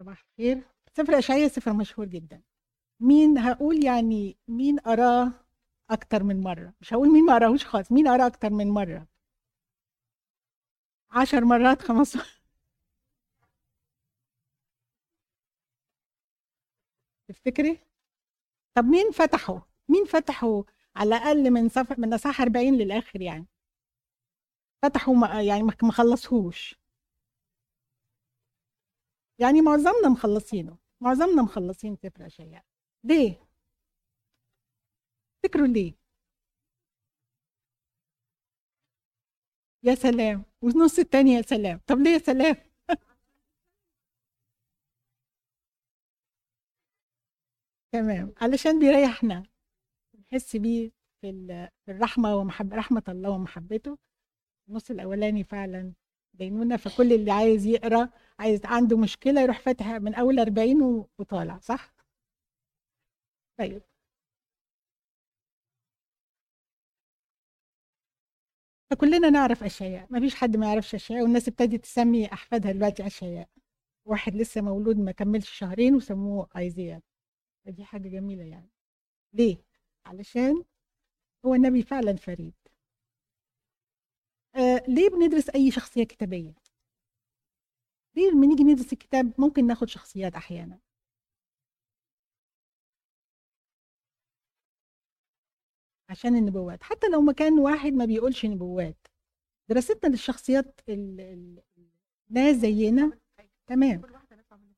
صباح الخير. سفر اشعياء سفر مشهور جدا. مين هقول يعني مين قراه أكتر من مرة؟ مش هقول مين ما قراهوش خالص. مين قراه أكتر من مرة؟ عشر مرات خمس تفتكري؟ طب مين فتحه؟ مين فتحه على الأقل من صف من اصحاح 40 للآخر يعني؟ ما يعني ما خلصهوش. يعني معظمنا مخلصينه. معظمنا مخلصين سفر اشعياء ليه؟ تفتكروا ليه؟ يا سلام. والنص التاني يا سلام. طب ليه يا سلام؟ تمام. علشان بيريحنا. نحس بيه في الرحمة ومحب رحمة الله ومحبته. النص الأولاني فعلا بينونا فكل اللي عايز يقرأ عايز عنده مشكلة يروح فاتح من أول 40 وطالع صح؟ طيب. فكلنا نعرف أشياء ما فيش حد ما يعرفش أشياء والناس ابتدت تسمي أحفادها دلوقتي أشياء. واحد لسه مولود ما كملش شهرين وسموه أيزيا. فدي حاجة جميلة يعني. ليه؟ علشان هو النبي فعلا فريد. ليه بندرس أي شخصية كتابية؟ ليه لما نيجي ندرس الكتاب ممكن ناخد شخصيات أحيانا؟ عشان النبوات. حتى لو مكان واحد ما بيقولش نبوات. دراستنا للشخصيات ناس زينا. تمام.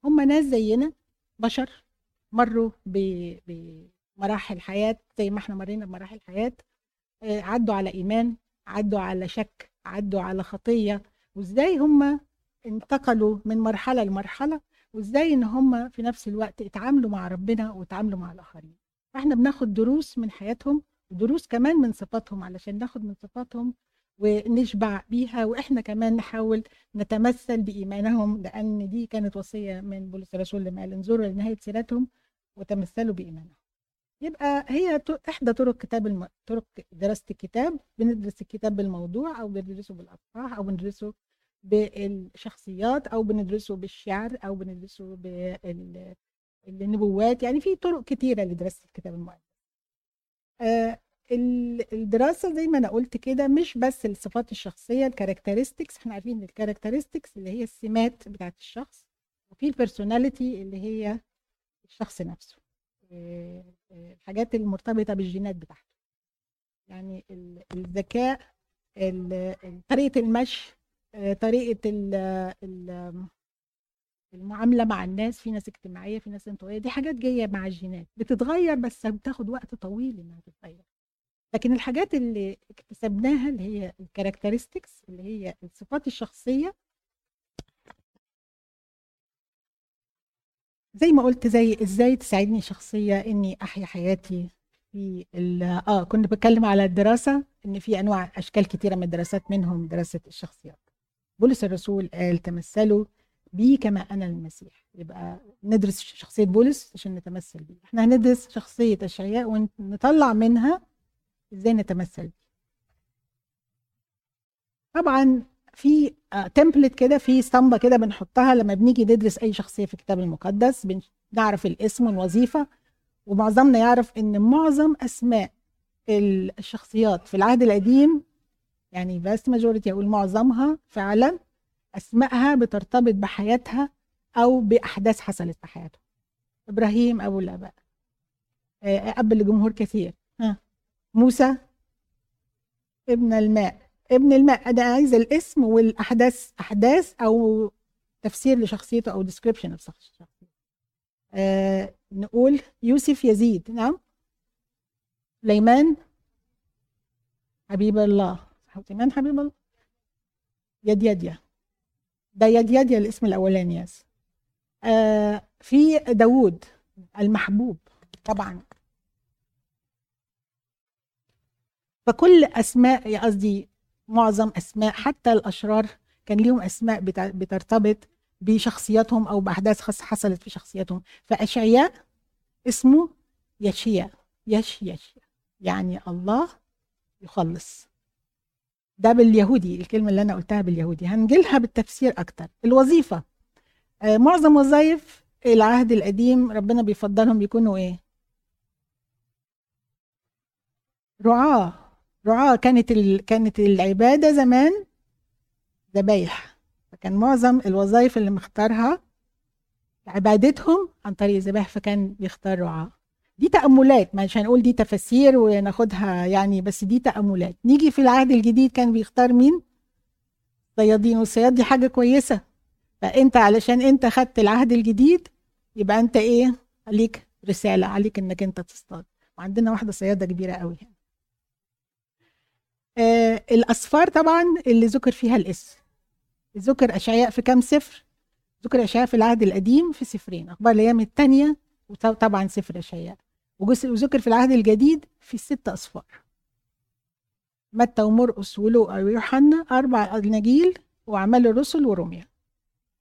هم ناس زينا. بشر مروا بمراحل حياة زي ما إحنا مرينا بمراحل حياة. آه، عدوا على إيمان عدوا على شك عدوا على خطية وإزاي هم انتقلوا من مرحلة لمرحلة وإزاي إن هم في نفس الوقت اتعاملوا مع ربنا واتعاملوا مع الآخرين. فإحنا بناخد دروس من حياتهم ودروس كمان من صفاتهم علشان ناخد من صفاتهم ونشبع بيها وإحنا كمان نحاول نتمثل بإيمانهم لأن دي كانت وصية من بولس الرسول لما قال انظروا لنهايه سيرتهم وتمثلوا بإيمانهم. يبقى هي إحدى طرق كتاب الم... طرق دراسة الكتاب. بندرس الكتاب بالموضوع أو بندرسه بالافراح أو بندرسه بالشخصيات أو بندرسه بالشعر أو بندرسه بالنبوات. يعني في طرق كتيرة لدراسة الكتاب المقدس آه الدراسة زي ما أنا قلت كده مش بس الصفات الشخصية ال characteristics إحنا عارفين ال characteristics اللي هي السمات بتاعت الشخص وفي ال personality اللي هي الشخص نفسه. الحاجات المرتبطة بالجينات بتاعته. يعني الذكاء طريقة المشي آه، طريقة المعاملة مع الناس. في ناس اجتماعية في ناس انطوائية. دي حاجات جاية مع الجينات. بتتغير بس بتاخد وقت طويل إنها تتغير. لكن الحاجات اللي اكتسبناها اللي هي ال characteristics اللي هي الصفات الشخصية زي ما قلت زي إزاي تساعدني شخصية إني أحيا حياتي في آه كنت بتكلم على الدراسة إن في أنواع أشكال كثيره من الدراسات منهم دراسة الشخصيات. بولس الرسول قال تمثلوا بي كما أنا المسيح. يبقى ندرس شخصية بولس عشان نتمثل بيه. إحنا هندرس شخصية أشعياء ونطلع منها إزاي نتمثل بيه. طبعا في تمبلت كده في اسطمبة كده بنحطها لما بنيجي ندرس أي شخصية في الكتاب المقدس بنعرف الاسم والوظيفة ومعظمنا يعرف إن معظم أسماء الشخصيات في العهد القديم يعني بس ماجوريتي أقول معظمها فعلا أسمائها بترتبط بحياتها أو بأحداث حصلت في حياته إبراهيم أبو الأباء آه، أب لجمهور كثير. ها موسى ابن الماء. ابن الماء أنا عايزه الاسم والأحداث أحداث أو تفسير لشخصيته أو description of شخصيته آه نقول يوسف يزيد نعم. سليمان حبيب الله. سليمان حبيب الله. يد يديا ده يد يديا الاسم الأولاني يس. آه في داوود المحبوب طبعا. فكل أسماء قصدي معظم أسماء حتى الأشرار كان ليهم أسماء بترتبط بشخصياتهم أو بأحداث حصلت في شخصياتهم. فأشعياء اسمه يشيا يش يش يعني الله يخلص. ده باليهودي الكلمة اللي أنا قلتها باليهودي. هنجيلها بالتفسير أكتر. الوظيفة. آه، معظم وظائف العهد القديم ربنا بيفضلهم بيكونوا إيه؟ رعاة. رعاة كانت ال... كانت العبادة زمان ذبايح. فكان معظم الوظائف اللي مختارها عبادتهم عن طريق الذبائح فكان بيختار رعاة. دي تأملات مش هنقول دي تفاسير وناخدها يعني بس دي تأملات. نيجي في العهد الجديد كان بيختار مين؟ صيادين والصياد دي حاجة كويسة. فأنت علشان أنت خدت العهد الجديد يبقى أنت إيه؟ عليك رسالة عليك إنك أنت تصطاد. وعندنا واحدة صيادة كبيرة قوي آه الأسفار طبعا اللي ذكر فيها الاسم ذكر أشعياء في كام سفر؟ ذكر أشعياء في العهد القديم في سفرين أخبار الأيام الثانية وطبعا سفر أشعياء. وذكر في العهد الجديد في ست أسفار متى ومرقس ولوقا ويوحنا أربع أناجيل وأعمال الرسل وروميا.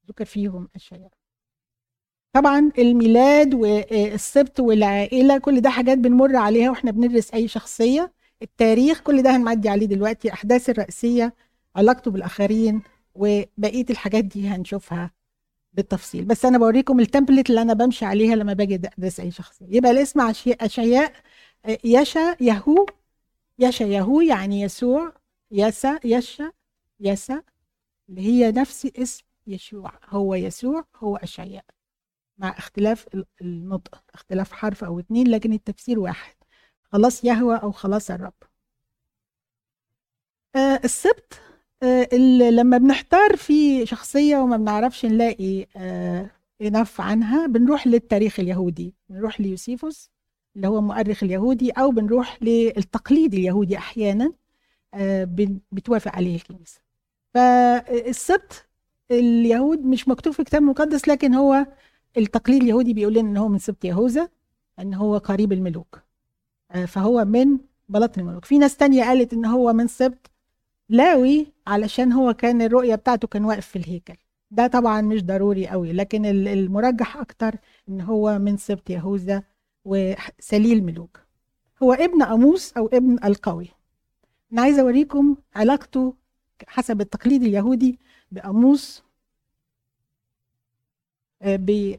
ذكر فيهم أشعياء. طبعا الميلاد والسبت والعائلة كل ده حاجات بنمر عليها وإحنا بندرس أي شخصية. التاريخ كل ده هنعدي عليه دلوقتي أحداث الرئيسية علاقته بالآخرين وبقية الحاجات دي هنشوفها بالتفصيل. بس أنا بوريكم التمبلت اللي أنا بمشي عليها لما باجي أدرس أي شخصية. يبقى الاسم اشعياء يشا يهو يشا يهو يعني يسوع يسا يشا يسا اللي هي نفس اسم يشوع. هو يسوع هو اشعياء مع اختلاف النطق اختلاف حرف أو اتنين لكن التفسير واحد. خلاص يهوى أو خلاص الرب. آه السبت آه لما بنحتار في شخصية وما بنعرفش نلاقي آه انف عنها بنروح للتاريخ اليهودي. بنروح ليوسيفوس اللي هو المؤرخ اليهودي أو بنروح للتقليد اليهودي أحيانا آه بتوافق عليه الكنيسة. فالسبت اليهود مش مكتوب في الكتاب المقدس لكن هو التقليد اليهودي بيقول لنا إن هو من سبط يهوذا إن هو قريب الملوك. فهو من بلاط الملوك. في ناس تانية قالت إن هو من سبط لاوي علشان هو كان الرؤية بتاعته كان واقف في الهيكل. ده طبعا مش ضروري قوي لكن المرجح أكتر إن هو من سبط يهوذا وسليل ملوك. هو ابن أموس أو ابن القوي. أنا عايزة أوريكم علاقته حسب التقليد اليهودي بأموس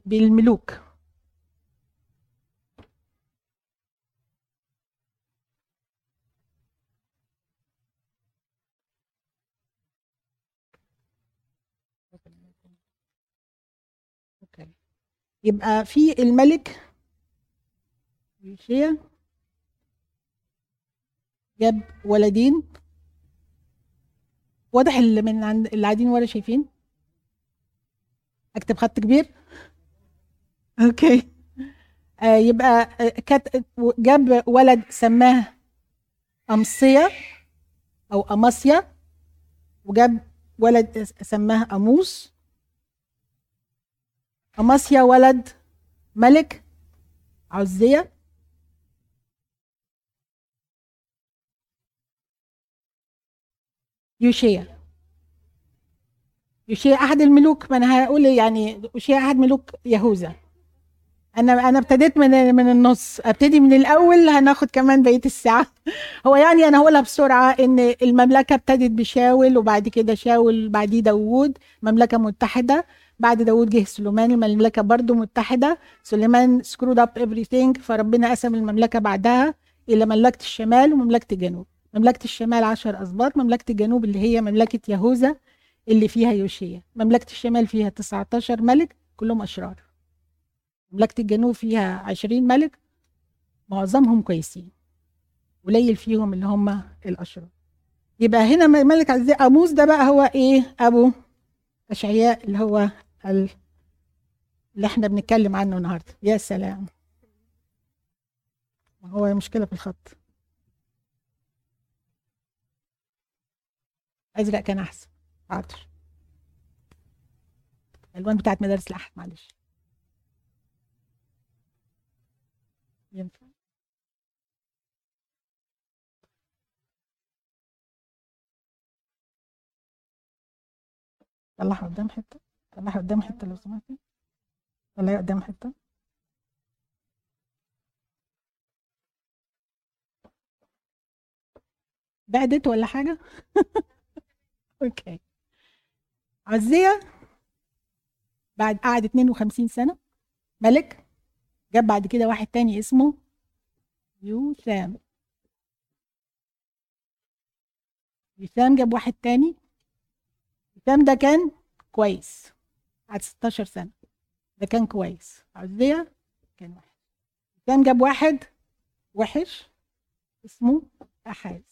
بالملوك. يبقى في الملك. يوشيا جاب ولدين. واضح اللي من عند اللي قاعدين ورا شايفين. اكتب خط كبير. أوكي. آه يبقى كت جاب ولد سماه أمصية أو أماسيا وجاب ولد سماه أموس. أماسيا ولد ملك عزية. يوشيا. يوشيا أحد الملوك ما أنا هقول يعني يوشيا أحد ملوك يهوذا. أنا أنا ابتديت من من النص. أبتدي من الأول هناخد كمان بقية الساعة. هو يعني أنا هقولها بسرعة إن المملكة ابتدت بشاول وبعد كده شاول بعديه داوود مملكة متحدة. بعد داوود جه سليمان المملكة برضو متحدة. سليمان screwed up everything فربنا قسم المملكة بعدها إلى مملكة الشمال ومملكة الجنوب. مملكة الشمال 10 أسباط مملكة الجنوب اللي هي مملكة يهوذا اللي فيها يوشيا. مملكة الشمال فيها 19 ملك كلهم أشرار. مملكة الجنوب فيها عشرين ملك معظمهم كويسين. قليل فيهم اللي هم الأشرار. يبقى هنا ملك عزيا أموس ده بقى هو إيه؟ أبو أشعياء اللي هو اللي إحنا بنتكلم عنه النهارده؟ يا سلام. هو مشكلة في الخط. أزرق كان أحسن. حاضر. الألوان بتاعت مدارس الأحد معلش. ينفع؟ طلعها قدام حتة. طلعها قدام حتة لو سمحتي. طلعها قدام حتة؟ بعدت ولا حاجة؟ أوكي عزية بعد قعد 52 سنة. ملك جاب بعد كده واحد تاني اسمه يوسام. يوسام جاب واحد تاني. يوسام ده كان كويس. قعد 16 سنة. ده كان كويس. عزية كان واحد يوسام جاب واحد وحش اسمه أحاز.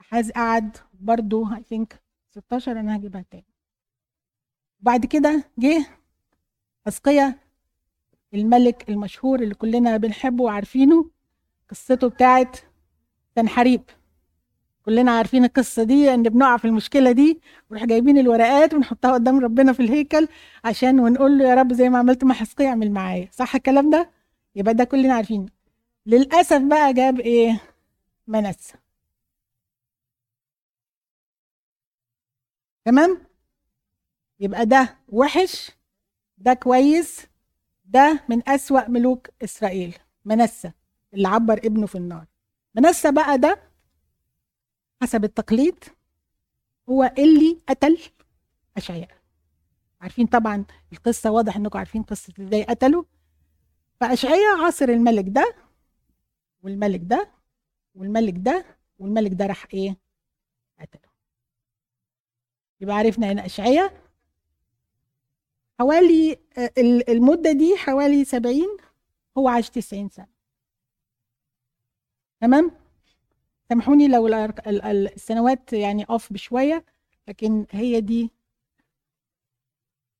أحاز قعد برضو I think 16 أنا هجيبها تاني. بعد كده جه أسقية الملك المشهور اللي كلنا بنحبه وعارفينه. قصته بتاعت تنحريب كلنا عارفين القصة دي إن بنقع في المشكلة دي ونروح جايبين الورقات ونحطها قدام ربنا في الهيكل عشان ونقول له يا رب زي ما عملت مع حسقية اعمل معايا. صح الكلام ده؟ يبقى ده كلنا عارفينه. للأسف بقى جاب إيه؟ منسى تمام؟ يبقى ده وحش ده كويس ده من أسوأ ملوك إسرائيل. منسى اللي عبر ابنه في النار. منسى بقى ده حسب التقليد هو اللي قتل أشعياء عارفين طبعا القصة واضح إنكم عارفين قصة إزاي قتلوا. فأشعياء عاصر الملك ده والملك ده والملك ده والملك ده راح إيه؟ قتله. يبقى عرفنا هنا أشعياء حوالي المدة دي حوالي سبعين هو عاش تسعين سنة. تمام؟ سامحوني لو السنوات يعني off بشوية لكن هي دي.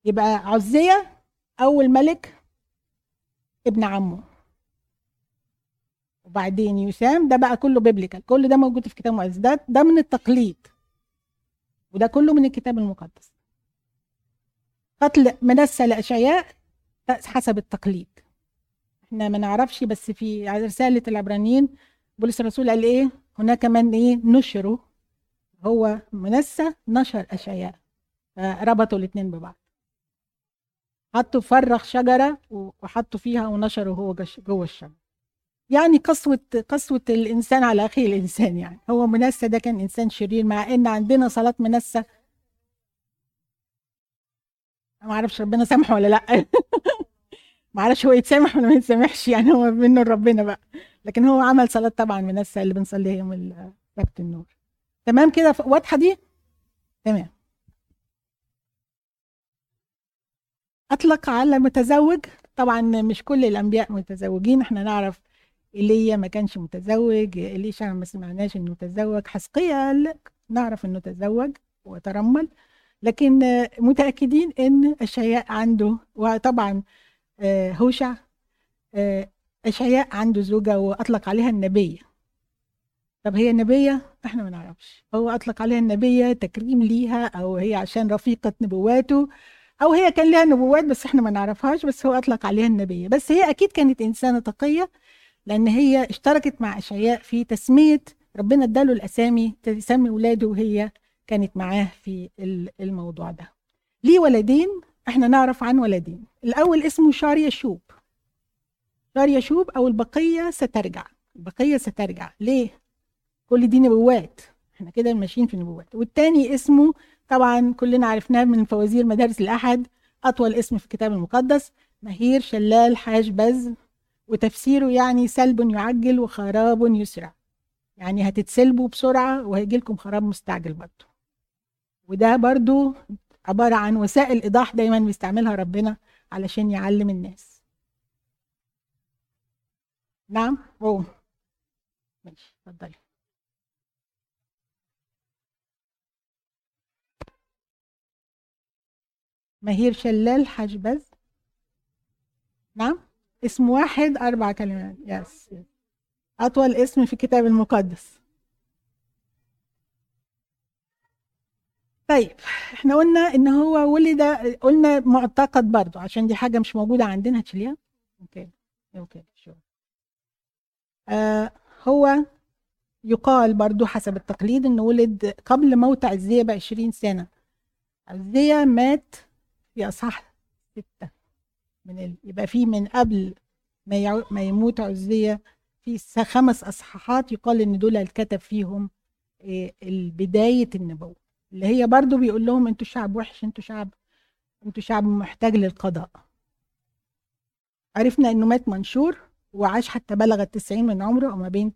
يبقى عزية أول ملك ابن عمه. وبعدين يسام ده بقى كله biblical كل ده موجود في كتاب المقدس ده ده من التقليد. وده كله من الكتاب المقدس. قتل منسى لأشعياء حسب التقليد. إحنا ما نعرفش بس في رسالة العبرانيين بولس الرسول قال إيه؟ هناك من إيه؟ نشروا هو منسى نشر أشعياء ربطوا الاثنين ببعض. حطوا فرخ شجرة وحطوا فيها ونشروا هو جوه الشجرة. يعني قسوة قسوة الإنسان على أخيه الإنسان يعني. هو منسى ده كان إنسان شرير مع إن عندنا صلاة منسى. ما أعرفش ربنا سامحه ولا لأ. ما أعرفش هو يتسامح ولا ما يتسامحش يعني هو منه ربنا بقى. لكن هو عمل صلاة طبعا من الساعة اللي بنصليها يوم سبت النور. تمام كده؟ واضحة دي؟ تمام. أطلق على متزوج. طبعا مش كل الأنبياء متزوجين. إحنا نعرف إيليا ما كانش متزوج اليشع ما سمعناش إنه تزوج حسقيا نعرف إنه تزوج وترمل لكن متأكدين إن اشعياء عنده. وطبعا آه، هوشع آه، اشعياء عنده زوجه وأطلق عليها النبية. طب هي نبيه إحنا ما نعرفش. هو أطلق عليها النبية تكريم ليها أو هي عشان رفيقة نبواته أو هي كان لها نبوات بس إحنا ما نعرفهاش بس هو أطلق عليها النبية. بس هي أكيد كانت إنسانة تقية لأن هي اشتركت مع أشعياء في تسمية ربنا اداله الأسامي تسمي ولاده وهي كانت معاه في الموضوع ده. ليه ولدين؟ إحنا نعرف عن ولدين. الأول اسمه شار يشوب شار يشوب أو البقية سترجع. البقية سترجع. ليه؟ كل دي نبوات. إحنا كده ماشيين في النبوات. والتاني اسمه طبعا كلنا عرفناه من فوازير مدارس الأحد. أطول اسم في الكتاب المقدس مهير شلال حاج بز. وتفسيره يعني سلب يعجل وخراب يسرع يعني هتتسلبوا بسرعة وهيجي لكم خراب مستعجل برضه. وده برضو عبارة عن وسائل إيضاح دايما بيستعملها ربنا علشان يعلم الناس. نعم أوه ماشي اتفضلي. مهير شلال حاش بز. نعم اسم واحد أربع كلمات. yes أطول اسم في الكتاب المقدس. طيب إحنا قلنا إن هو ولد قلنا معتقد برضو عشان دي حاجة مش موجودة عندنا هتشيليها okay okay so هو يقال برضو حسب التقليد إنه ولد قبل موت عزية ب 20 سنة. عزية مات في أصح ستة. من ال... يبقى في من قبل ما, يع... ما يموت عزية في خمس أصحاحات يقال إن دول الكتب فيهم إيه بداية النبوة. اللي هي برضو بيقول لهم أنتوا شعب وحش أنتوا شعب أنتوا شعب محتاج للقضاء. عرفنا إنه مات منشور. وعاش حتى بلغ التسعين من عمره أو ما بين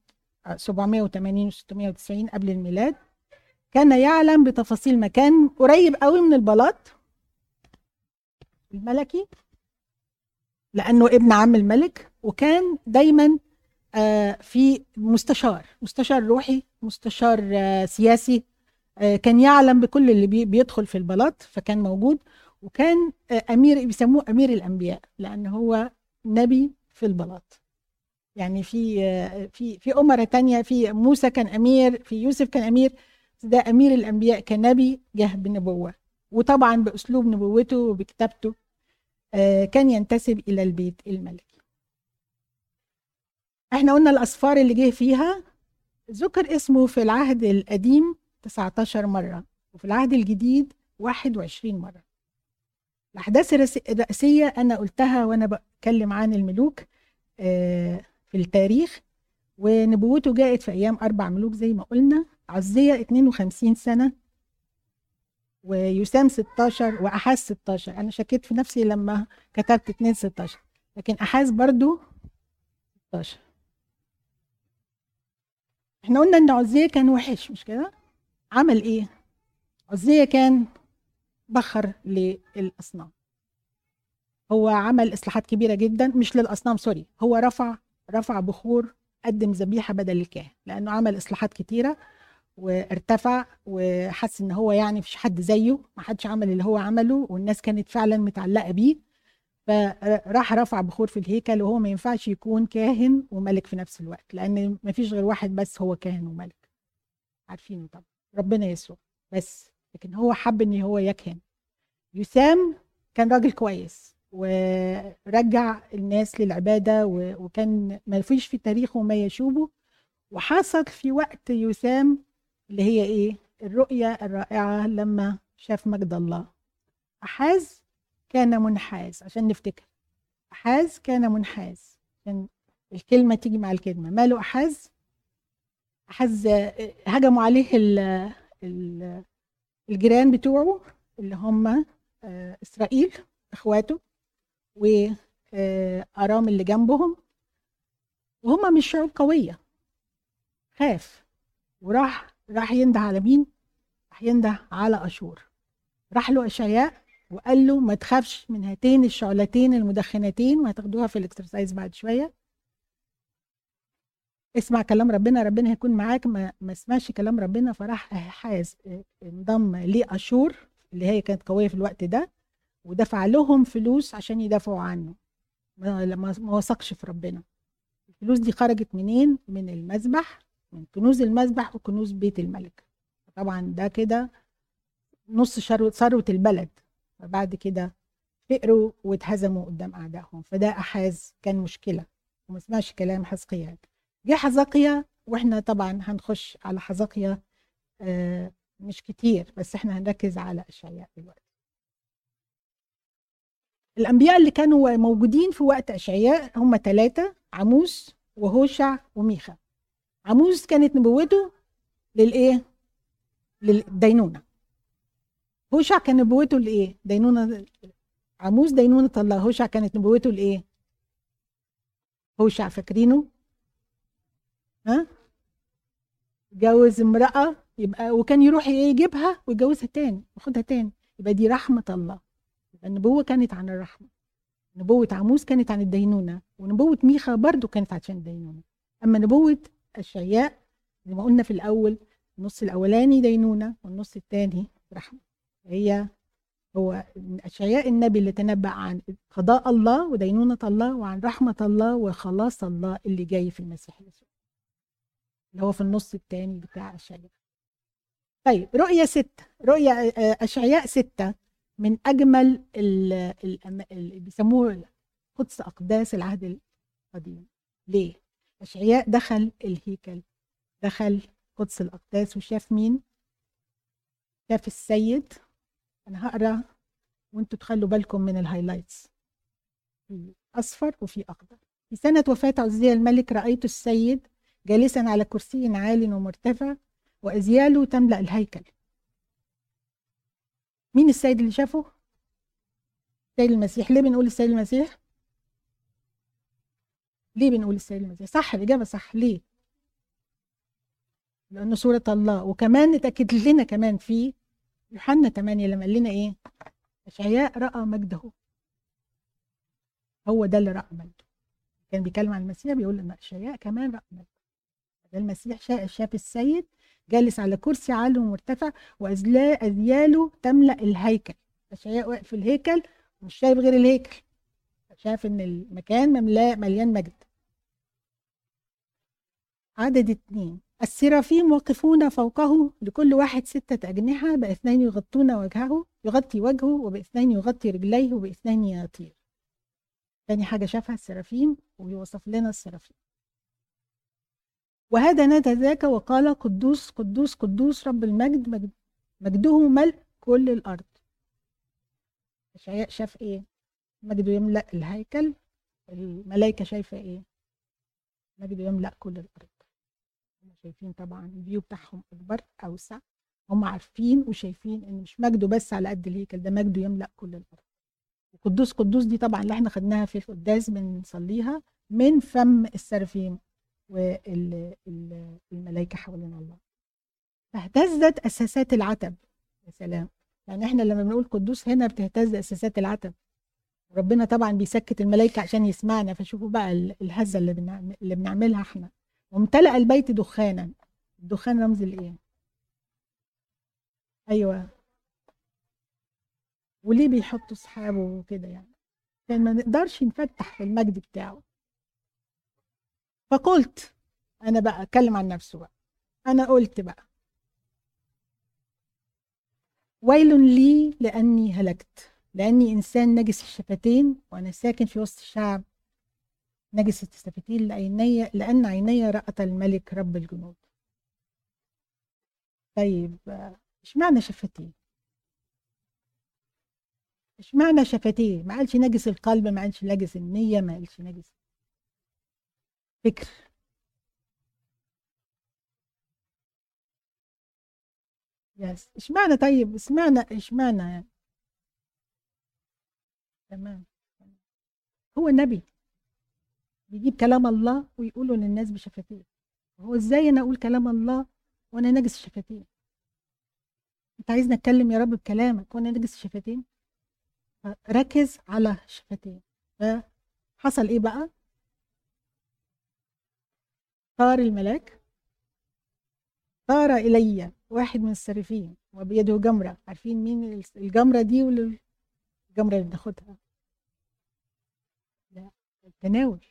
780 و 690 قبل الميلاد. كان يعلم بتفاصيل مكان قريب قوي من البلاط الملكي لأنه ابن عم الملك وكان دايما آه، في مستشار مستشار روحي مستشار آه، سياسي آه، كان يعلم بكل اللي بيدخل في البلاط فكان موجود وكان أمير بيسموه أمير الأنبياء لأن هو نبي في البلاط. يعني في في في امراء تانية في موسى كان أمير في يوسف كان أمير ده أمير الأنبياء كنبي جه بنبوة وطبعا بأسلوب نبوته وبكتابته كان ينتسب إلى البيت الملكي. إحنا قلنا الاسفار اللي جه فيها ذكر اسمه في العهد القديم 19 مرة وفي العهد الجديد 21 مرة. الأحداث الرئيسية أنا قلتها وأنا بتكلم عن الملوك آه، في التاريخ ونبوته جاءت في أيام أربع ملوك زي ما قلنا عزية 52 سنة ويسام 16 وأحاز 16 أنا شكيت في نفسي لما كتبت 2 16 لكن أحاز برضو 16 إحنا قلنا إن عزية كان وحش مش كده؟ عمل إيه؟ عزية كان بخر للأصنام. هو عمل إصلاحات كبيرة جدا مش للأصنام سوري هو رفع رفع بخور قدم ذبيحة بدل الكاهن لأنه عمل إصلاحات كتيرة وارتفع وحس إن هو يعني مفيش حد زيه ما حدش عمل اللي هو عمله والناس كانت فعلا متعلقة بيه. فراح رفع بخور في الهيكل وهو ما ينفعش يكون كاهن وملك في نفس الوقت لأن ما فيش غير واحد بس هو كاهن وملك. عارفينه طبعا. ربنا يسوع بس لكن هو حب إن هو يكهن. يسام كان راجل كويس. ورجع الناس للعبادة وكان ما فيش في تاريخه ما يشوبه. وحصل في وقت يسام اللي هي إيه؟ الرؤية الرائعة لما شاف مجد الله. أحاز كان منحاز عشان نفتكر. أحاز كان منحاز. عشان الكلمة تيجي مع الكلمة. ماله أحاز؟ أحاز هجموا عليه ال ال الجيران بتوعه اللي هم آه، إسرائيل وأرام اللي جنبهم وهم مش شعوب قوية. خاف. وراح راح ينده على مين؟ راح ينده على أشور. راح له أشعياء وقال له ما تخافش من هاتين الشعلتين المدخنتين وهتاخدوها في الاكسرسايز بعد شوية. اسمع كلام ربنا ربنا هيكون معاك. ما, ما اسمعش كلام ربنا. فراح حاز انضم لأشور اللي هي كانت قوية في الوقت ده. ودفع لهم فلوس عشان يدافعوا عنه. ما, وثقش في ربنا. الفلوس دي خرجت منين؟ من المذبح من كنوز المذبح وكنوز بيت الملك. طبعا ده كده نص ثروة البلد. فبعد كده فقروا واتهزموا قدام أعدائهم. فده أحاز كان مشكلة. وما سمعش كلام حزقيا. جه حزقيا وإحنا طبعا هنخش على حزقيا آه مش كتير بس إحنا هنركز على اشعياء دلوقتي. الأنبياء اللي كانوا موجودين في وقت أشعياء هم ثلاثة عموس وهوشع وميخا. عموس كانت نبوته للإيه؟ للدينونة. هوشع كان نبوته لإيه؟ دينونة. عموس دينونة الله. هوشع كانت نبوته لإيه؟ هوشع فاكرينه؟ ها؟ جوز امرأة يبقى وكان يروح يجيبها ويجوزها تاني ياخدها تاني يبقى دي رحمة الله. النبوة كانت عن الرحمة. نبوة عموس كانت عن الدينونة ونبوة ميخا برضو كانت عشان الدينونة. أما نبوة الشياء زي ما قلنا في الأول النص الأولاني دينونة والنص الثاني رحمة. هي هو أشعياء النبي اللي تنبأ عن قضاء الله ودينونة الله وعن رحمة الله وخلاص الله اللي جاي في المسيح يسوع. اللي هو في النص الثاني بتاع أشعياء طيب رؤية ستة رؤية آه، أشعياء ستة. من أجمل اللي بيسموه قدس أقداس العهد القديم. ليه؟ أشعياء دخل الهيكل دخل قدس الأقداس وشاف مين؟ شاف السيد. أنا هقرأ وأنتوا تخلوا بالكم من الهايلايتس في أصفر وفي أخضر. في سنة وفاة عزية الملك رأيت السيد جالسا على كرسي عال ومرتفع وأزياله تملأ الهيكل. مين السيد اللي شافه؟ السيد المسيح. ليه بنقول السيد المسيح؟ ليه بنقول السيد المسيح؟ صح الإجابة صح. ليه؟ لأنه صورة الله. وكمان اتأكد لنا كمان في يوحنا 8 لما قال لنا إيه؟ أشعياء رأى مجده. هو ده اللي رأى مجده. كان بيتكلم عن المسيح بيقول إن أشعياء كمان رأى مجده. ده المسيح شاف السيد جالس على كرسي عالي ومرتفع وأذياله تملأ الهيكل. اشعياء واقف في الهيكل مش شايف غير الهيكل. شاف إن المكان مملاه مليان مجد. عدد اتنين. السرافيم واقفون فوقه لكل واحد ستة أجنحة بأثنين يغطون وجهه يغطي وجهه وبأثنين يغطي رجليه وبأثنين يطير. تاني حاجة شافها السرافيم ويوصف لنا السرافيم. وهذا نادى ذاك وقال قدوس قدوس قدوس رب المجد مجد مجده ملء كل الأرض. اشعياء شاف إيه؟ مجده يملأ الهيكل الملائكة شايفة إيه؟ مجده يملأ كل الأرض. هم شايفين طبعا الفيو بتاعهم أكبر أوسع. هم عارفين وشايفين إن مش مجده بس على قد الهيكل ده مجده يملأ كل الأرض. وقدوس قدوس دي طبعا اللي إحنا خدناها في القداس بنصليها من فم السرافيم. والملائكة حوالين الله. فاهتزت أساسات العتب. يا سلام. يعني إحنا لما بنقول قدوس هنا بتهتز أساسات العتب. ربنا طبعا بيسكت الملائكة عشان يسمعنا. فشوفوا بقى الهزة اللي, اللي بنعملها إحنا. وامتلأ البيت دخانا. الدخان رمز الإيه؟ أيوه. وليه بيحطوا صحابه وكده يعني؟ عشان ما نقدرش نفتح في المجد بتاعه. فقلت أنا بقى أتكلم عن نفسه بقى. أنا قلت بقى ويل لي لأني هلكت لأني إنسان نجس الشفتين وأنا ساكن في وسط الشعب نجس الشفتين لعيني لأن عيني رأت الملك رب الجنود. طيب إشمعنى شفتين؟ إشمعنى شفتيه ما قالش نجس القلب ما قالش نجس النية ما قالش نجس فكر. يس اشمعنى طيب؟ اشمعنى اشمعنى يعني؟ تمام. هو نبي بيجيب كلام الله ويقوله للناس بشفتيه هو إزاي أنا أقول كلام الله وأنا نجس الشفتين أنت عايزني أتكلم يا رب بكلامك وأنا نجس الشفتين ركز على شفتين فحصل إيه بقى؟ طار الملاك. طار إلي واحد من السرفين وبيده جمرة. عارفين مين الجمرة دي والجمرة اللي بناخدها؟ لا التناول.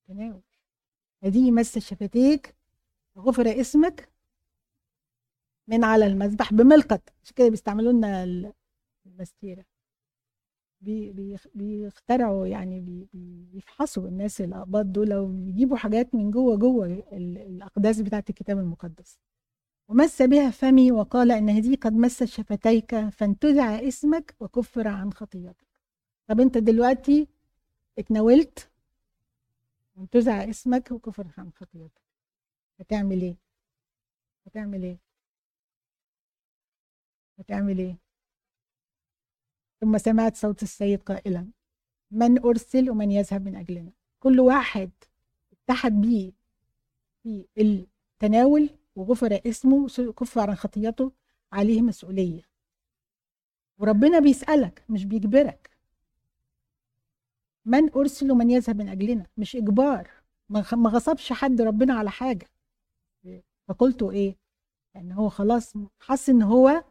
التناول. هذه مس شفتيك غفر اسمك من على المذبح بملقط. عشان كده بيستعملوا لنا المستيره بيخترعوا يعني بيفحصوا الناس الأقباط دول وبيجيبوا حاجات من جوه جوه الأقداس بتاعت الكتاب المقدس. ومس بها فمي وقال إن هذه قد مست شفتيك فانتزع اسمك وكفر عن خطيتك. طب أنت دلوقتي اتناولت وانتزع اسمك وكفر عن خطيتك. هتعمل إيه؟ هتعمل إيه؟ هتعمل إيه؟ ثم سمعت صوت السيد قائلا من أرسل ومن يذهب من أجلنا. كل واحد اتحد بيه في التناول وغفر اسمه كفر عن خطيته عليه مسؤولية. وربنا بيسألك مش بيجبرك. من أرسل ومن يذهب من أجلنا. مش إجبار. ما غصبش حد ربنا على حاجة. فقلته إيه؟ يعني هو خلاص حس إن هو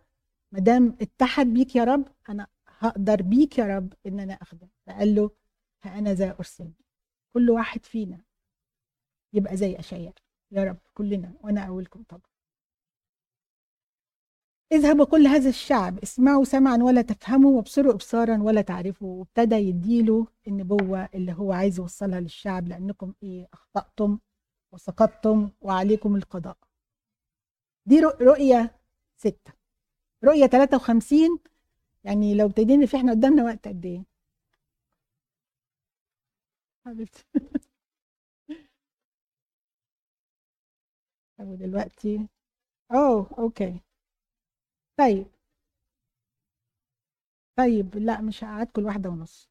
مدام اتحد بيك يا رب أنا هقدر بيك يا رب إن أنا أخدم. فقال له فأنا ذا أرسل. كل واحد فينا يبقى زي اشعياء يا رب كلنا وأنا اولكم طبعا. اذهبوا كل هذا الشعب. اسمعوا سمعا ولا تفهموا وابصروا ابصارا ولا تعرفوا. وابتدى يديله النبوة اللي هو عايز يوصلها للشعب لأنكم إيه أخطأتم وسقطتم وعليكم القضاء. دي رؤية ستة. رؤية 53 يعني لو ابتدينا في إحنا قدامنا وقت قد إيه؟ حبيبتي. طب دلوقتي أوه أوكي. طيب. طيب لا مش هقعدكم الواحدة ونص.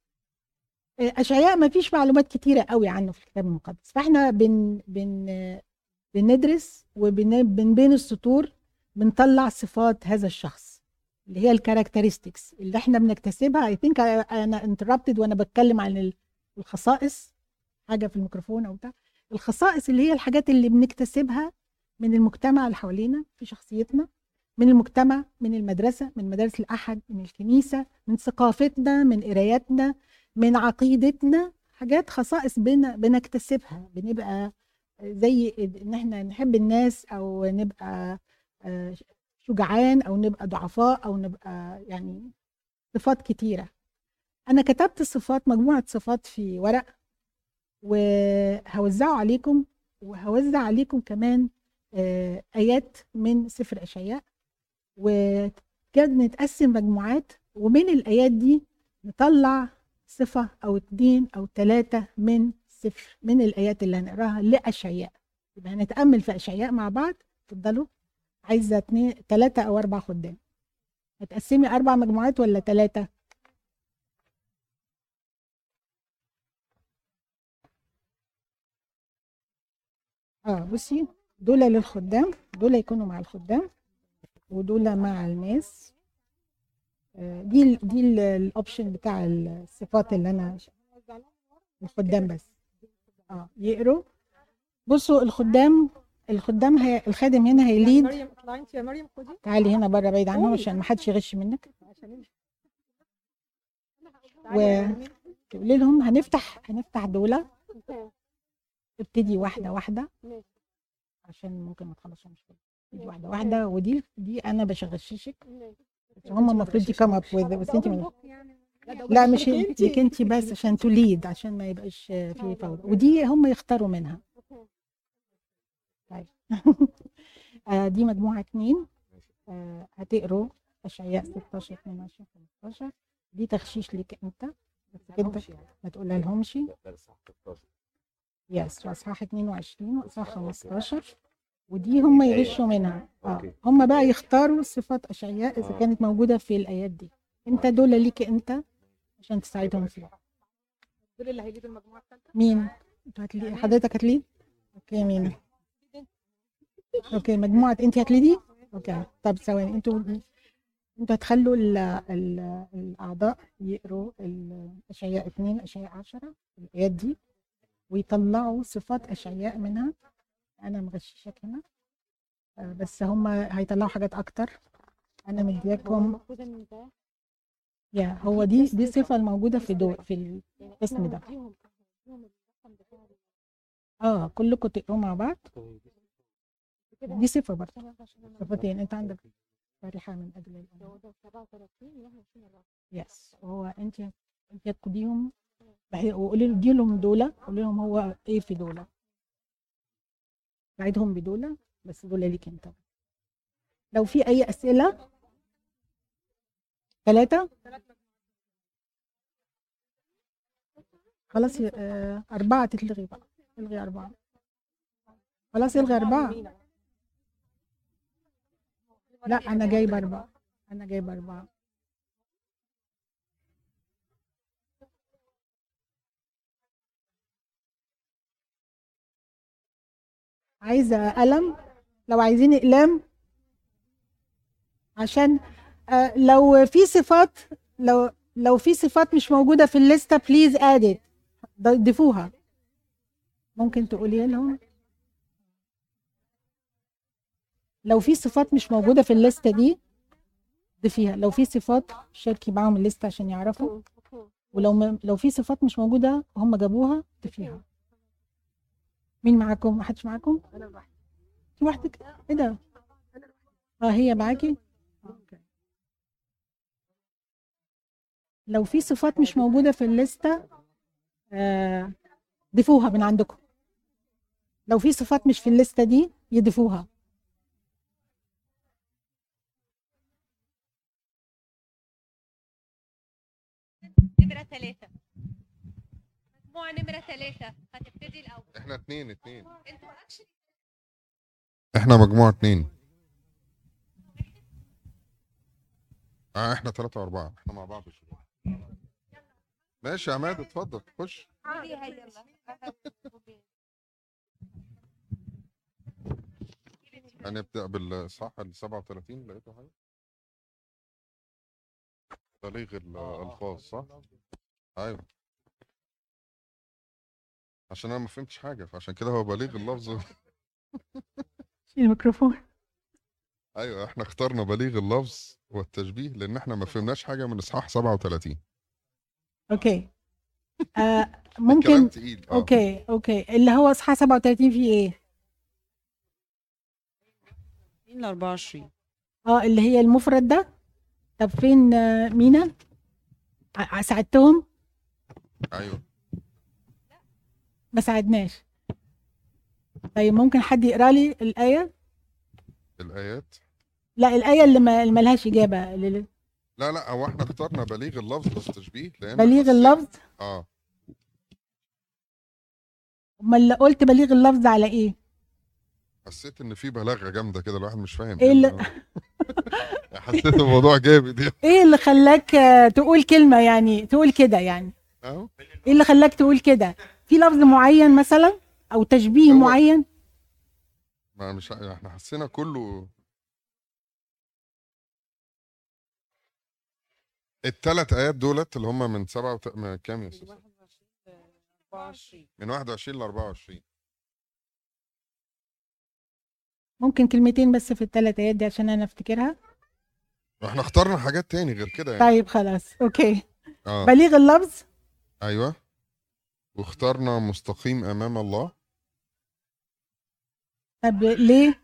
آه، أشعياء ما فيش معلومات كتيرة قوي عنه في الكتاب المقدس. فإحنا بن بن بندرس وبين بين السطور بنطلع صفات هذا الشخص. اللي هي ال characteristics اللي إحنا بنكتسبها. I think أنا interrupted وأنا بتكلم عن الخصائص. حاجة في الميكروفون أو بتاع. الخصائص اللي هي الحاجات اللي بنكتسبها من المجتمع اللي حوالينا في شخصيتنا من المجتمع من المدرسة من مدارس الأحد من الكنيسة من ثقافتنا من قراياتنا من عقيدتنا. حاجات خصائص بن بنكتسبها. بنبقى زي إن إحنا نحب الناس أو نبقى آه، شجعان أو نبقى ضعفاء أو نبقى يعني صفات كتيرة. أنا كتبت صفات مجموعة صفات في ورق وهوزعه عليكم وهوزع عليكم كمان آه، آيات من سفر أشعياء وكاد نتقسم مجموعات ومن الآيات دي نطلع صفة أو اتنين أو تلاتة من سفر من الآيات اللي هنقراها لأشعياء. يبقى هنتأمل في أشعياء مع بعض اتفضلوا. عايزة اتنين تلاتة أو أربع خدام. هتقسمي أربع مجموعات ولا تلاتة؟ آه بصي دول للخدام دول يكونوا مع الخدام ودول مع الناس. آه، دي دي ال option بتاع الصفات اللي أنا الخدام بس. آه يقروا. بصوا الخدام الخدام هي الخادم هنا هي lead مريم اطلعي انت يا مريم خدي. تعالي هنا بره بعيد عنهم عشان ما حدش يغش منك. و تقولي لهم هنفتح هنفتح دولة. ابتدي واحدة واحدة. عشان ممكن ما تخلصهمش ابتدي واحدة واحدة. ودي دي أنا بشغششك. هم المفروض يكم اب بس انت من... لا مش انت بس عشان توليد عشان ما يبقاش في فوضى. ودي هم يختاروا منها. طيب. آه، دي مجموعة اتنين. آه، هتقروا أشعياء 16 22 15 دي تغشيش ليك انت. بس كده ما تقولها لهمش yes وإصحاح 22 واصحاح 15 ودي هم يغشوا منها. آه هم بقى يختاروا صفات أشعياء إذا آه. كانت موجودة في الآيات دي. انت دول ليك انت عشان تساعدهم فيها دول اللي هي lead وا المجموعة الثالثة؟ مين؟ هتلي... حضرتك هت lead okay مين؟ okay مجموعة انت هت lead ي okay طب ثواني أنتوا أنتوا هتخلوا ال ال الأعضاء يقروا الأشعياء 2 أشعياء 10 الآيات دي ويطلعوا صفات أشعياء منها. أنا مغششك هنا آه، بس هم هيطلعوا حاجات أكتر. أنا مدياكم. يا هو دي دي الصفه الموجوده في دو في الاسم ده. آه كلكم تقروا مع بعض. دي صفة برضه. صفتين أنت عندك فرحة من أجل يس وهو أنت أنت تقضيهم وقولي له لهم دول قولي لهم هو إيه في دول بعيدهم بدول بس دول ليك أنت. لو في أي أسئلة؟ ثلاثة؟ خلاص آه، أربعة تتلغي بقى. الغي أربعة. خلاص الغي أربعة. لا أنا جايبة أربعة؟ أنا جايبة أربعة. عايزة قلم؟ لو عايزين إقلام؟ عشان آه، لو في صفات لو لو في صفات مش موجودة في الليستة بليز ادت ضيفوها. ممكن تقولي لهم؟ لو في صفات مش موجودة في الليستة دي ضيفيها لو في صفات شاركي معاهم الليستة عشان يعرفوا ولو لو في صفات مش موجودة هم جابوها ضيفيها مين معاكم؟ ما حدش معاكم؟ أنا لوحدي لوحدك؟ إيه ده؟ آه هي معاكي؟ لو في صفات مش موجودة في الليستة آه ضيفوها من عندكم لو في صفات مش في الليستة دي يضيفوها نمرة ثلاثة مجموعة نمرة ثلاثة هتبتدي الأول. إحنا اتنين اتنين. أنتوا إحنا مجموعة اتنين. آه إحنا ثلاثة وأربعة. إحنا مع بعض شوية. ماشي يا عماد اتفضل خش. هنبدأ بالصح ال 37 لقيته حاجة؟ بليغ الألفاظ صح؟ أيوه. عشان أنا ما فهمتش حاجة فعشان كده هو بليغ اللفظ. شيل الميكروفون. أيوه إحنا اخترنا بليغ اللفظ والتشبيه لأن إحنا ما فهمناش حاجة من إصحاح 37 okay. آه. ممكن تقيل. okay okay. اللي هو إصحاح 37 فيه إيه؟ 20 ل 24 آه اللي هي المفرد ده؟ طب فين آه، مينا؟ ساعدتهم؟ أيوه. ما ساعدناش. طيب ممكن حد يقرأ لي الآية؟ الآيات؟ لا الآية اللي ما ملهاش إجابة. اللي- لا لا هو إحنا اخترنا بليغ اللفظ والتشبيه لأن بليغ حسيت- اللفظ؟ آه. أمال قلت بليغ اللفظ على إيه؟ حسيت إن في بلاغة جامدة كده الواحد مش فاهم إيه اللي- حسيت الموضوع جامد يعني. إيه اللي خلاك تقول كلمة يعني تقول كده يعني. إيه اللي خلاك تقول كده؟ في لفظ معين مثلا؟ أو تشبيه هو- معين؟ ما مش إحنا حسينا كله الثلاث آيات دولت اللي هم من سبعة وت... من كام يا من أستاذ 21 ل 24 من 21 ل 24 ممكن كلمتين بس في الثلاث آيات دي عشان أنا أفتكرها؟ إحنا اخترنا حاجات تاني غير كده يعني. طيب خلاص أوكي. آه. بليغ اللفظ؟ أيوه. واخترنا مستقيم أمام الله. طب ليه؟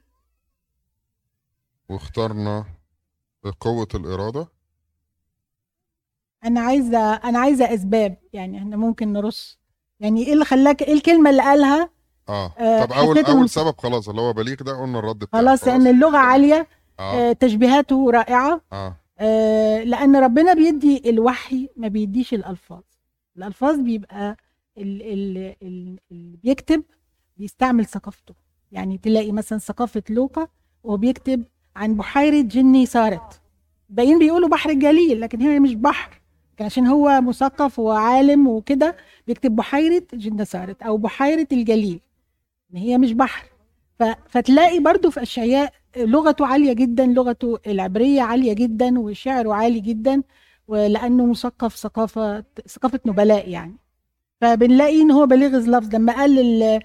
واخترنا قوة الإرادة. أنا عايزة أنا عايزة أسباب يعني إحنا ممكن نرص. يعني إيه اللي خلاك إيه الكلمة اللي قالها؟ آه. آه، طب أول مس- سبب خلاص اللي هو بليغ ده قلنا الرد بتاعه خلاص لأن اللغة عالية آه. آه، تشبيهاته رائعة. آه. آه، لأن ربنا بيدي الوحي ما بيديش الألفاظ. الألفاظ بيبقى ال- ال- ال- اللي بيكتب بيستعمل ثقافته. يعني تلاقي مثلا ثقافة لوقا وهو بيكتب عن بحيرة جني صارت باقيين بيقولوا بحر الجليل لكن هي مش بحر. عشان هو مثقف وعالم وكده بيكتب بحيرة جني صارت أو بحيرة الجليل. إن هي مش بحر. فتلاقي برضو في اشعياء لغته عالية جدا لغته العبرية عالية جدا وشعره عالي جدا ولأنه مثقف ثقافه ثقافة نبلاء يعني. فبنلاقي إن هو بليغ اللفظ لما قال ال-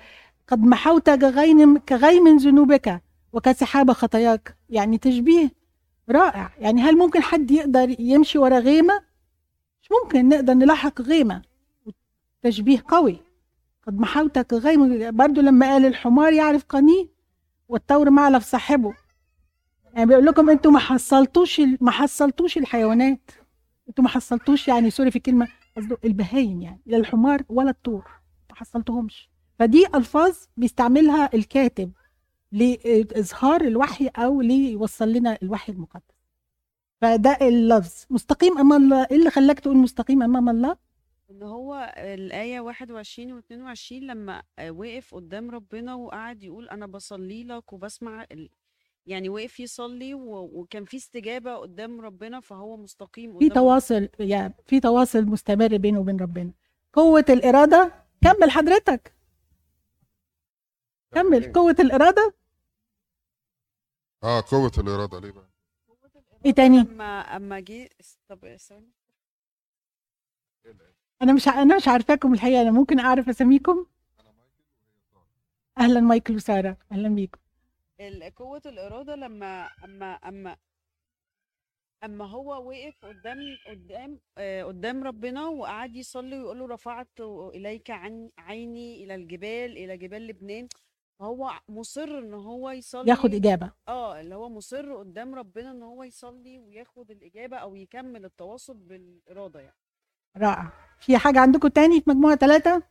قد محوت كغيم كغيم ذنوبك وكسحاب خطاياك. يعني تشبيه رائع. يعني هل ممكن حد يقدر يمشي ورا غيمة؟ مش ممكن. نقدر نلاحق غيمة. تشبيه قوي. قد محوت كغيم برضو لما قال الحمار يعرف قنيه والثور معلف صاحبه. يعني بيقول لكم أنتوا ما حصلتوش ما حصلتوش الحيوانات. أنتوا ما حصلتوش يعني سوري في الكلمة قصده البهايم يعني لا الحمار ولا الطور ما حصلتهمش. فدي ألفاظ بيستعملها الكاتب لإظهار الوحي أو ليوصل لنا الوحي المقدس. فده اللفظ. مستقيم أمام الله إيه اللي خلاك تقول مستقيم أمام الله؟ إن هو الآية 21 و 22 لما وقف قدام ربنا وقعد يقول أنا بصلي لك وبسمع ال... يعني وقف يصلي و... وكان في استجابة قدام ربنا فهو مستقيم في تواصل يعني في تواصل مستمر بينه وبين ربنا. قوة الإرادة كمل حضرتك. كمل قوة الإرادة. آه قوة الإرادة ليه بقى؟ إيه تاني؟ أما أما جه طب ثواني. أنا مش أنا مش عارفاكم الحقيقة أنا ممكن أعرف أساميكم؟ أهلا مايكل وسارة أهلا بيكم. ال- قوة الإرادة لما أما أما أما هو وقف قدام قدام آه، قدام ربنا وقعد يصلي ويقول له رفعت إليك عن عيني إلى الجبال إلى جبال لبنان فهو مصر إن هو يصلي ياخد إجابة. آه اللي هو مصر قدام ربنا إن هو يصلي وياخد الإجابة أو يكمل التواصل بالإرادة يعني. رائع. في حاجة عندكم تاني في مجموعة ثلاثة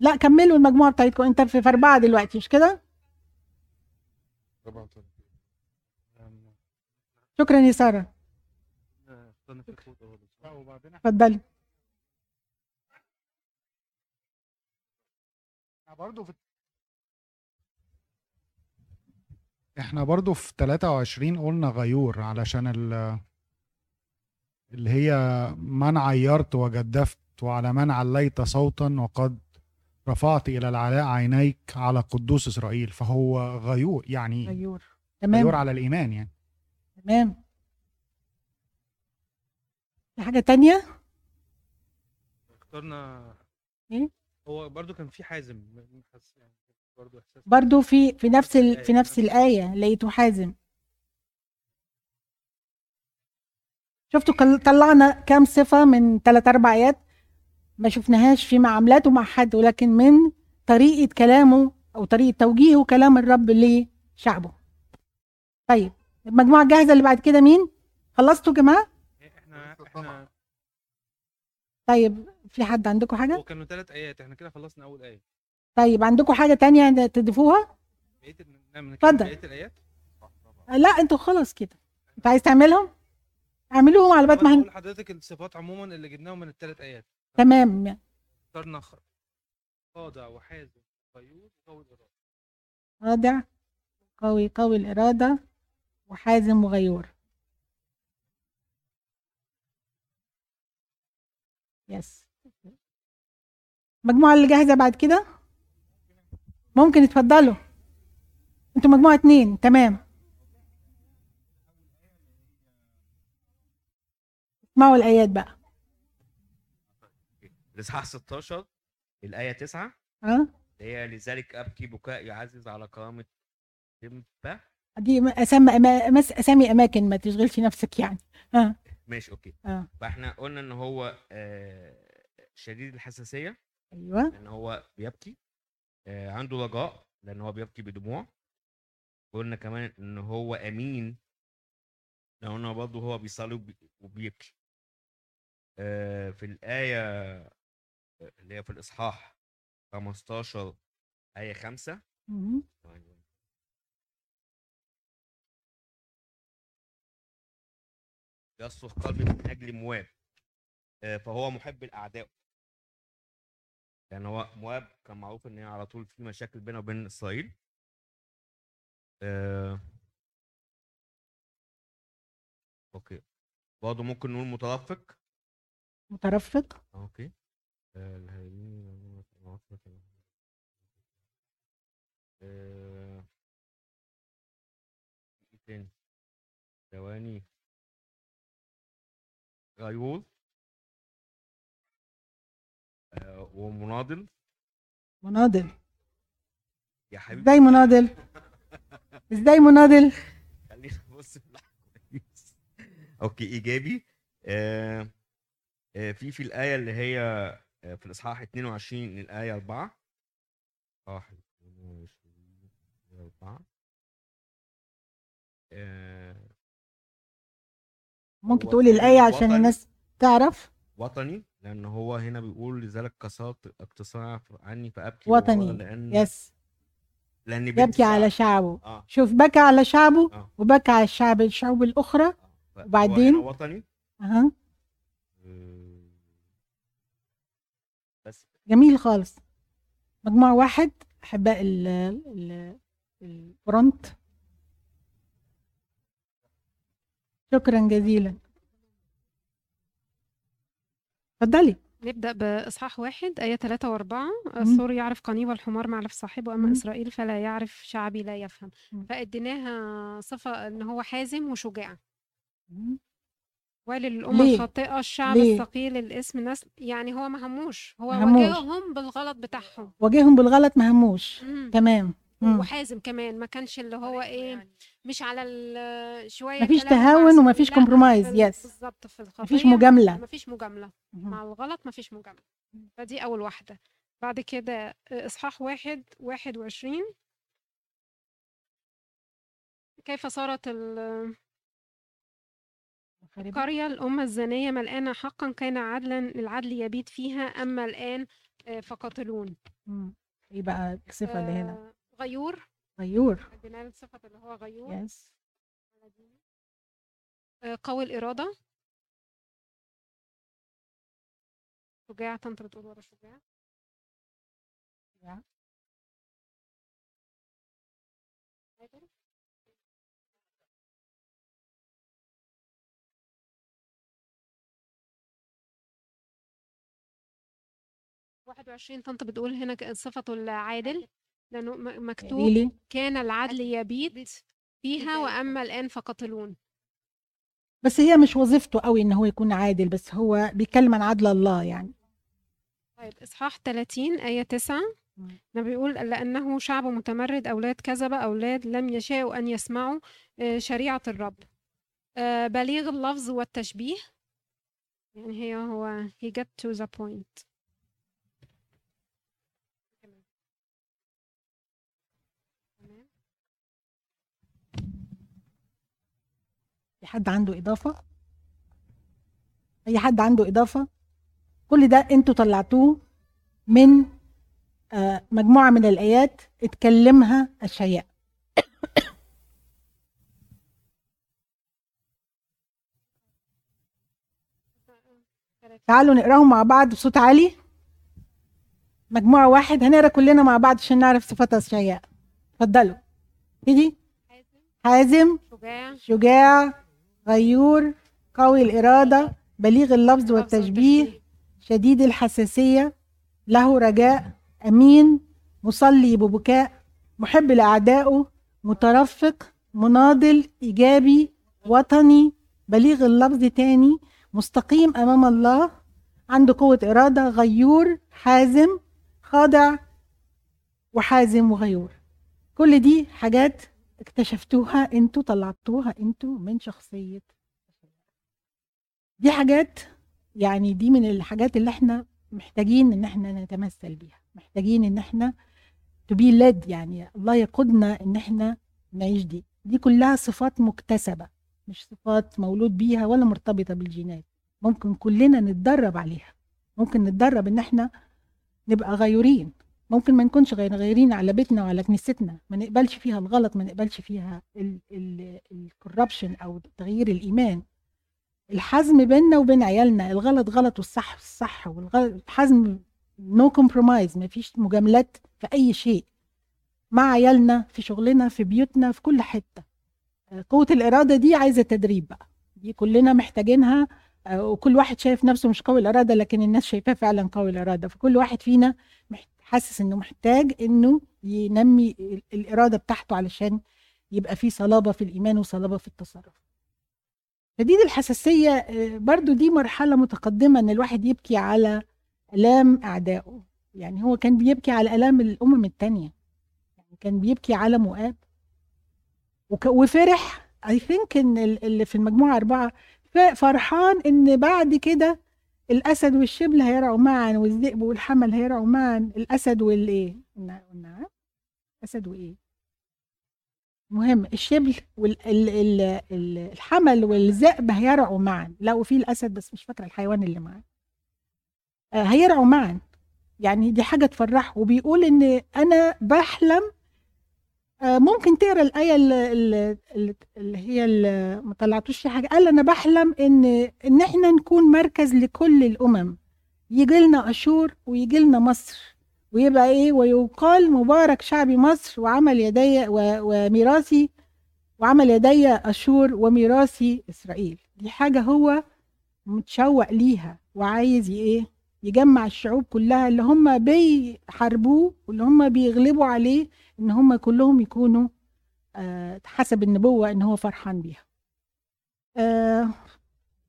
لا كملوا المجموعة بتاعتكم. أنت في أربعة دلوقتي مش كده؟ شكرا يا سارة. اتفضلي. برضه في إحنا برضو في 23 قلنا غيور علشان ال اللي هي من عيرت وجدفت وعلى من عليت صوتا وقد رفعت إلى العلاء عينيك على قدوس إسرائيل. فهو غيور يعني غيور. غيور تمام. على الإيمان يعني. تمام. في حاجة تانية؟ اخترنا إيه؟ هو برضو كان في حازم حاسس يعني برضو إحساس برضو في في نفس ال... في نفس الآية لقيته حازم. شفتوا طلعنا كام صفة من ثلاث أربع آيات ما شفناهاش في معاملاته مع حد ولكن من طريقة كلامه أو طريقة توجيهه كلام الرب لشعبه طيب المجموعة الجاهزة اللي بعد كده مين؟ خلصتوا يا جماعة؟ إحنا إحنا طيب في حد عندكم حاجة؟ هو كانوا ثلاث آيات إحنا كده خلصنا أول آية طيب عندكم حاجة تانية تضيفوها؟ اتفضل. بقية الآيات لا أنتوا خلاص كده انت عايز تعملهم؟ اعملوهم على بال ما هن... بقول لحضرتك الصفات عموما اللي جبناهم من الثلاث آيات. تمام. اخترنا خ- خاضع وحازم وغيور وقوي الإرادة. خاضع قوي قوي الإرادة وحازم وغيور. يس المجموعة اللي جاهزة بعد كده؟ ممكن اتفضلوا. أنتوا مجموعة اتنين. تمام. اسمعوا الآيات بقى؟ الاصحاح 16 الآية 9 ها؟ اللي هي لذلك أبكي بكاء يعزز على كرامة تمبا دي. مس- أسامي أماكن ما تشغلش نفسك يعني. ها؟ ماشي أوكي. آه فإحنا قلنا إن هو آه، شديد الحساسية. أيوه. لأن هو بيبكي آه، عنده رجاء لأن هو بيبكي بدموع. قلنا كمان إن هو أمين لأنه برضه هو بيصلي وبي- وبيبكي. في الآية اللي هي في الإصحاح 15 آية 5 مهم. يصرخ قلبي من أجل مواب آه، فهو محب الأعداء. يعني هو مواب كان معروف إن هي على طول في مشاكل بينه وبين إسرائيل. آه، okay. برضه ممكن نقول مترفق. مترفق. أوكي. آه،. آه، تاني؟ ثواني. غيور آه، ومناضل. مناضل. يا حبيبي. إزاي مناضل؟ إزاي مناضل؟ خلينا نبص في الأحد كويس. أوكي إيجابي. آه آه في في الآية اللي هي آه، في الإصحاح 22 الايه 4 اصحاح 22 الآية 4 آه ممكن تقولي الآية عشان وطني. الناس تعرف؟ وطني لأن هو هنا بيقول لذلك كسرت اقتصاع عني فأبكي وطني. لأن يس لأن يبكي على شعب. شعبه. آه. شوف بكى على شعبه آه. وبكى على الشعب الشعوب الأخرى. آه. وبعدين؟ وطني. أها. آه، جميل خالص مجموعة واحد ال الفرونت شكرا جزيلا اتفضلي نبدأ بإصحاح واحد آية ثلاثة وأربعة. الثور يعرف قنيب الحمار معلف صاحبه أما مم. إسرائيل فلا يعرف شعبي لا يفهم مم. فإديناها صفة إن هو حازم وشجاع مم. للأمة ليه؟ الخاطئة الشعب ليه؟ الثقيل الاسم نسل يعني هو ما هموش هو ما هموش. واجههم بالغلط بتاعهم واجههم بالغلط ما هموش مم. تمام مم. وحازم كمان ما كانش اللي هو إيه مش على ال- شوية مفيش تهاون. ومفيش ال- Yes. بالظبط في الخطيه مفيش مجاملة. مفيش مجاملة. مع الغلط مفيش مجاملة فدي أول واحدة بعد كده إصحاح واحد واحد وعشرين كيف صارت ال- القرية الأمة الزانية ملآنة حقا كان عدلا العدل يبيت فيها أما الآن آه، فقاتلون. مم. إيه بقى الصفة اللي هنا؟ آه، غيور. غيور. ادينا له صفة اللي هو غيور. يس آه، قوي الإرادة. شجاع انت بتقول ورا شجاع 21 طنط بتقول هنا صفته العادل. لأنه مكتوب كان العدل يبيت فيها وأما الآن فقتلون بس هي مش وظيفته قوي إن هو يكون عادل بس هو بيتكلم عن عدل الله يعني. طيب إصحاح 30 آية 9 مم. ما بيقول لأنه شعب متمرد أولاد كذبة أولاد لم يشاءوا أن يسمعوا آه، شريعة الرب. آه، بليغ اللفظ والتشبيه. يعني هي هو he get to the point. في حد عنده إضافة؟ أي حد عنده إضافة؟ كل ده أنتوا طلعتوه من آه، مجموعة من الآيات اتكلمها اشعياء تعالوا نقراهم مع بعض بصوت عالي. مجموعة واحد هنقرأ كلنا مع بعض عشان نعرف صفات اشعياء اتفضلوا. تيجي حازم. شجاع. شجاع. غيور قوي الإرادة بليغ اللفظ والتشبيه. شديد الحساسية له رجاء أمين مصلي ببكاء محب لأعدائه مترفق مناضل إيجابي وطني بليغ اللفظ تاني مستقيم أمام الله عنده قوة إرادة غيور حازم خاضع وحازم وغيور. كل دي حاجات اكتشفتوها أنتوا طلعتوها أنتوا من شخصية دي حاجات يعني دي من الحاجات اللي إحنا محتاجين إن إحنا نتمثل بيها محتاجين إن إحنا be led يعني الله يقودنا إن إحنا نعيش دي. دي كلها صفات مكتسبة مش صفات مولود بيها ولا مرتبطة بالجينات. ممكن كلنا نتدرب عليها ممكن نتدرب إن إحنا نبقى غيورين. ممكن ما نكونش غير غيرين على بيتنا وعلى كنيستنا. ما نقبلش فيها الغلط ما نقبلش فيها ال corruption أو تغيير الإيمان. الحزم بيننا وبين عيالنا الغلط غلط والصح الصح والحزم no compromise ما فيش مجاملات في أي شيء. مع عيالنا في شغلنا في بيوتنا في كل حتة. آه، قوة الإرادة دي عايزة تدريب بقى. دي كلنا محتاجينها. آه، وكل واحد شايف نفسه مش قوي الإرادة لكن الناس شايفاه فعلا قوي الإرادة. فكل واحد فينا محت- حاسس إنه محتاج إنه ينمي ال- الإرادة بتاعته علشان يبقى فيه صلابة في الإيمان وصلابة في التصرف. شديد الحساسية آه، برضو دي مرحلة متقدمة إن الواحد يبكي على آلام أعدائه. يعني هو كان بيبكي على آلام الأمم التانية. يعني كان بيبكي على مؤاب. وفرح. اي ثينك إن ال- اللي في المجموعة أربعة فرحان إن بعد كده الأسد والشبل هيرعوا معا والذئب والحمل هيرعوا معا. الأسد والإيه؟ قلنا قلنا اسد وإيه؟ مهم. الشبل والحمل والذئب هيرعوا معا. لا وفي الأسد بس مش فاكرة الحيوان اللي معاه. آه، هيرعوا معا. يعني دي حاجة تفرحه وبيقول إن أنا بحلم ممكن تقرا الآية اللي, اللي, هي اللي ما طلعتوش في حاجة. قال أنا بحلم ان إن إحنا نكون مركز لكل الأمم. يجي لنا أشور ويجي لنا مصر. ويبقى إيه؟ ويقال مبارك شعبي مصر وعمل يدي وميراثي وعمل يدي أشور وميراثي إسرائيل. دي حاجة هو متشوق ليها وعايز إيه؟ يجمع الشعوب كلها اللي هم بيحاربوه واللي هم بيغلبوا عليه. إن هم كلهم يكونوا آه، حسب النبوة إن هو فرحان بيها. آه،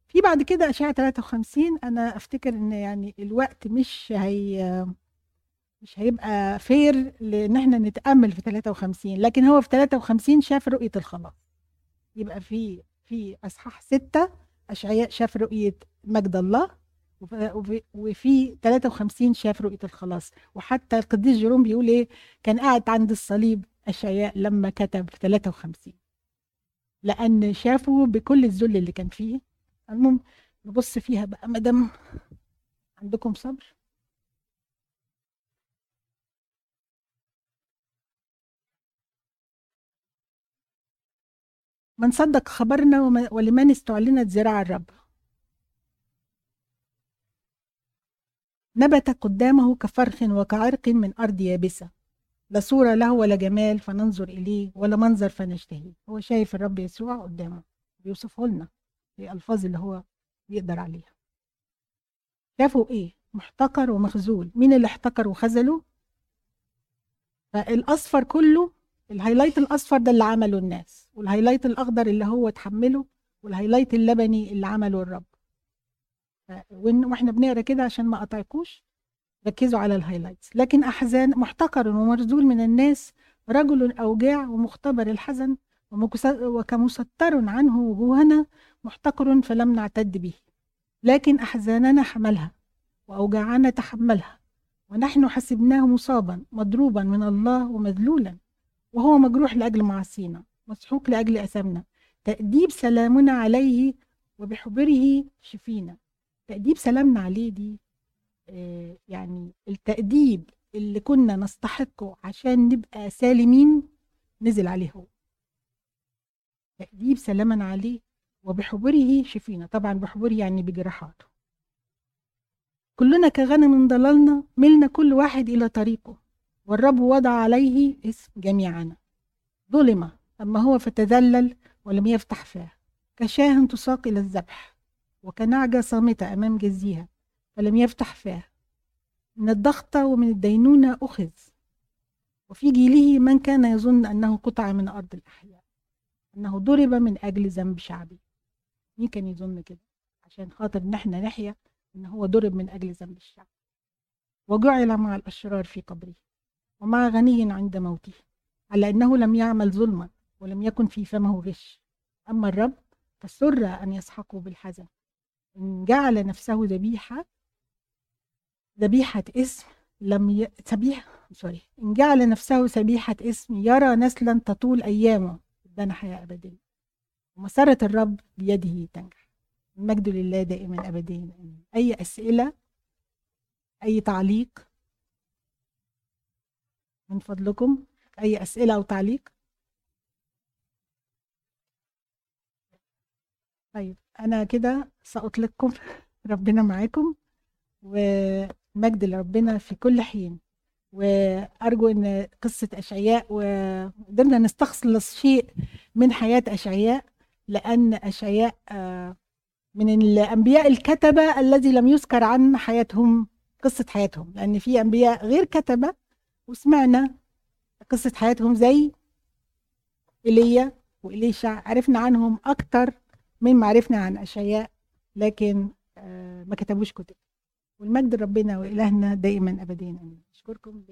في بعد كده أشعة 53 أنا أفتكر إن يعني الوقت مش هي مش هيبقى فير لإن إحنا نتأمل في 53 لكن هو في 53 شاف رؤية الخلاص. يبقى في في أصحاح ستة أشعياء شاف رؤية مجد الله وفي- وفي 53 شاف رؤية الخلاص. وحتى القديس جيروم بيقول إيه كان قاعد عند الصليب أشعياء لما كتب في 53 لأن شافه بكل الذل اللي كان فيه. المهم نبص فيها بقى. مدام عندكم صبر؟ من صدق خبرنا ولمن استعلنت ذراع الرب. نبت قدامه كفرخ وكعرق من أرض يابسة. لا صورة له ولا جمال فننظر إليه ولا منظر فنشتهيه. هو شايف الرب يسوع قدامه بيوصفه لنا بالألفاظ اللي هو يقدر عليها. شافوا إيه؟ محتقر ومخذول. مين اللي احتقر وخذله؟ فالأصفر كله ال highlight الأصفر ده اللي عمله الناس وال highlight الأخضر اللي هو اتحمله وال highlight اللبني اللي عمله الرب. وإحنا بنقرأ كده عشان ما اقطعكوش ركزوا على ال highlights لكن أحزان محتقر ومرذول من الناس رجل أوجاع ومختبر الحزن وكمستر عنه وجوهنا محتقر فلم نعتد به. لكن أحزاننا حملها وأوجاعنا تحملها ونحن حسبناه مصابا مضروبا من الله ومذلولا وهو مجروح لأجل معاصينا مسحوق لأجل اثامنا تأديب سلامنا عليه وبحبره شفينا. تأديب سلامنا عليه دي آه، يعني التأديب اللي كنا نستحقه عشان نبقى سالمين نزل عليه هو. تأديب سلاما عليه وبحبره شفينا. طبعا بحبره يعني بجراحاته. كلنا كغنم ضللنا ملنا كل واحد إلى طريقه. والرب وضع عليه اسم جميعنا ظلم أما هو فتذلل ولم يفتح فاه. كشاه تساق إلى الذبح. وكنعجة صامتة أمام جزيها فلم يفتح فاه من الضغط ومن الدينونة أخذ. وفي جيله من كان يظن أنه قطع من أرض الأحياء أنه ضرب من أجل ذنب شعبي. مين كان يظن كده؟ عشان خاطر إن إحنا نحيا إن هو ضرب من أجل ذنب الشعب. وجعل مع الأشرار في قبره ومع غني عند موته على أنه لم يعمل ظلما ولم يكن في فمه غش. أما الرب فسر أن يسحقه بالحزن. جعل نفسه ذبيحة ذبيحة اسم لم ي... ذبيحة سوري إن جعل نفسه ذبيحة اسم يرى نسلا تطول أيامه. ادانا حياة أبدية ومسرة الرب بيده تنجح. المجد لله دائما أبديا أي أسئلة أي تعليق من فضلكم أي أسئلة أو تعليق؟ طيب أنا كده سأطلقكم ربنا معاكم ومجد لربنا في كل حين. وأرجو أن قصة أشعياء وقدرنا نستخلص شيء من حياة أشعياء لأن أشعياء آه، من الأنبياء الكتبة الذي لم يذكر عن حياتهم قصة حياتهم. لأن في أنبياء غير كتبة وسمعنا قصة حياتهم زي إيليا وإليشع عرفنا عنهم أكتر من ما عرفنا عن أشعياء. لكن آه، ما كتبوش كتب. والمجد ربنا وإلهنا دائما أبدين آمين. أشكركم.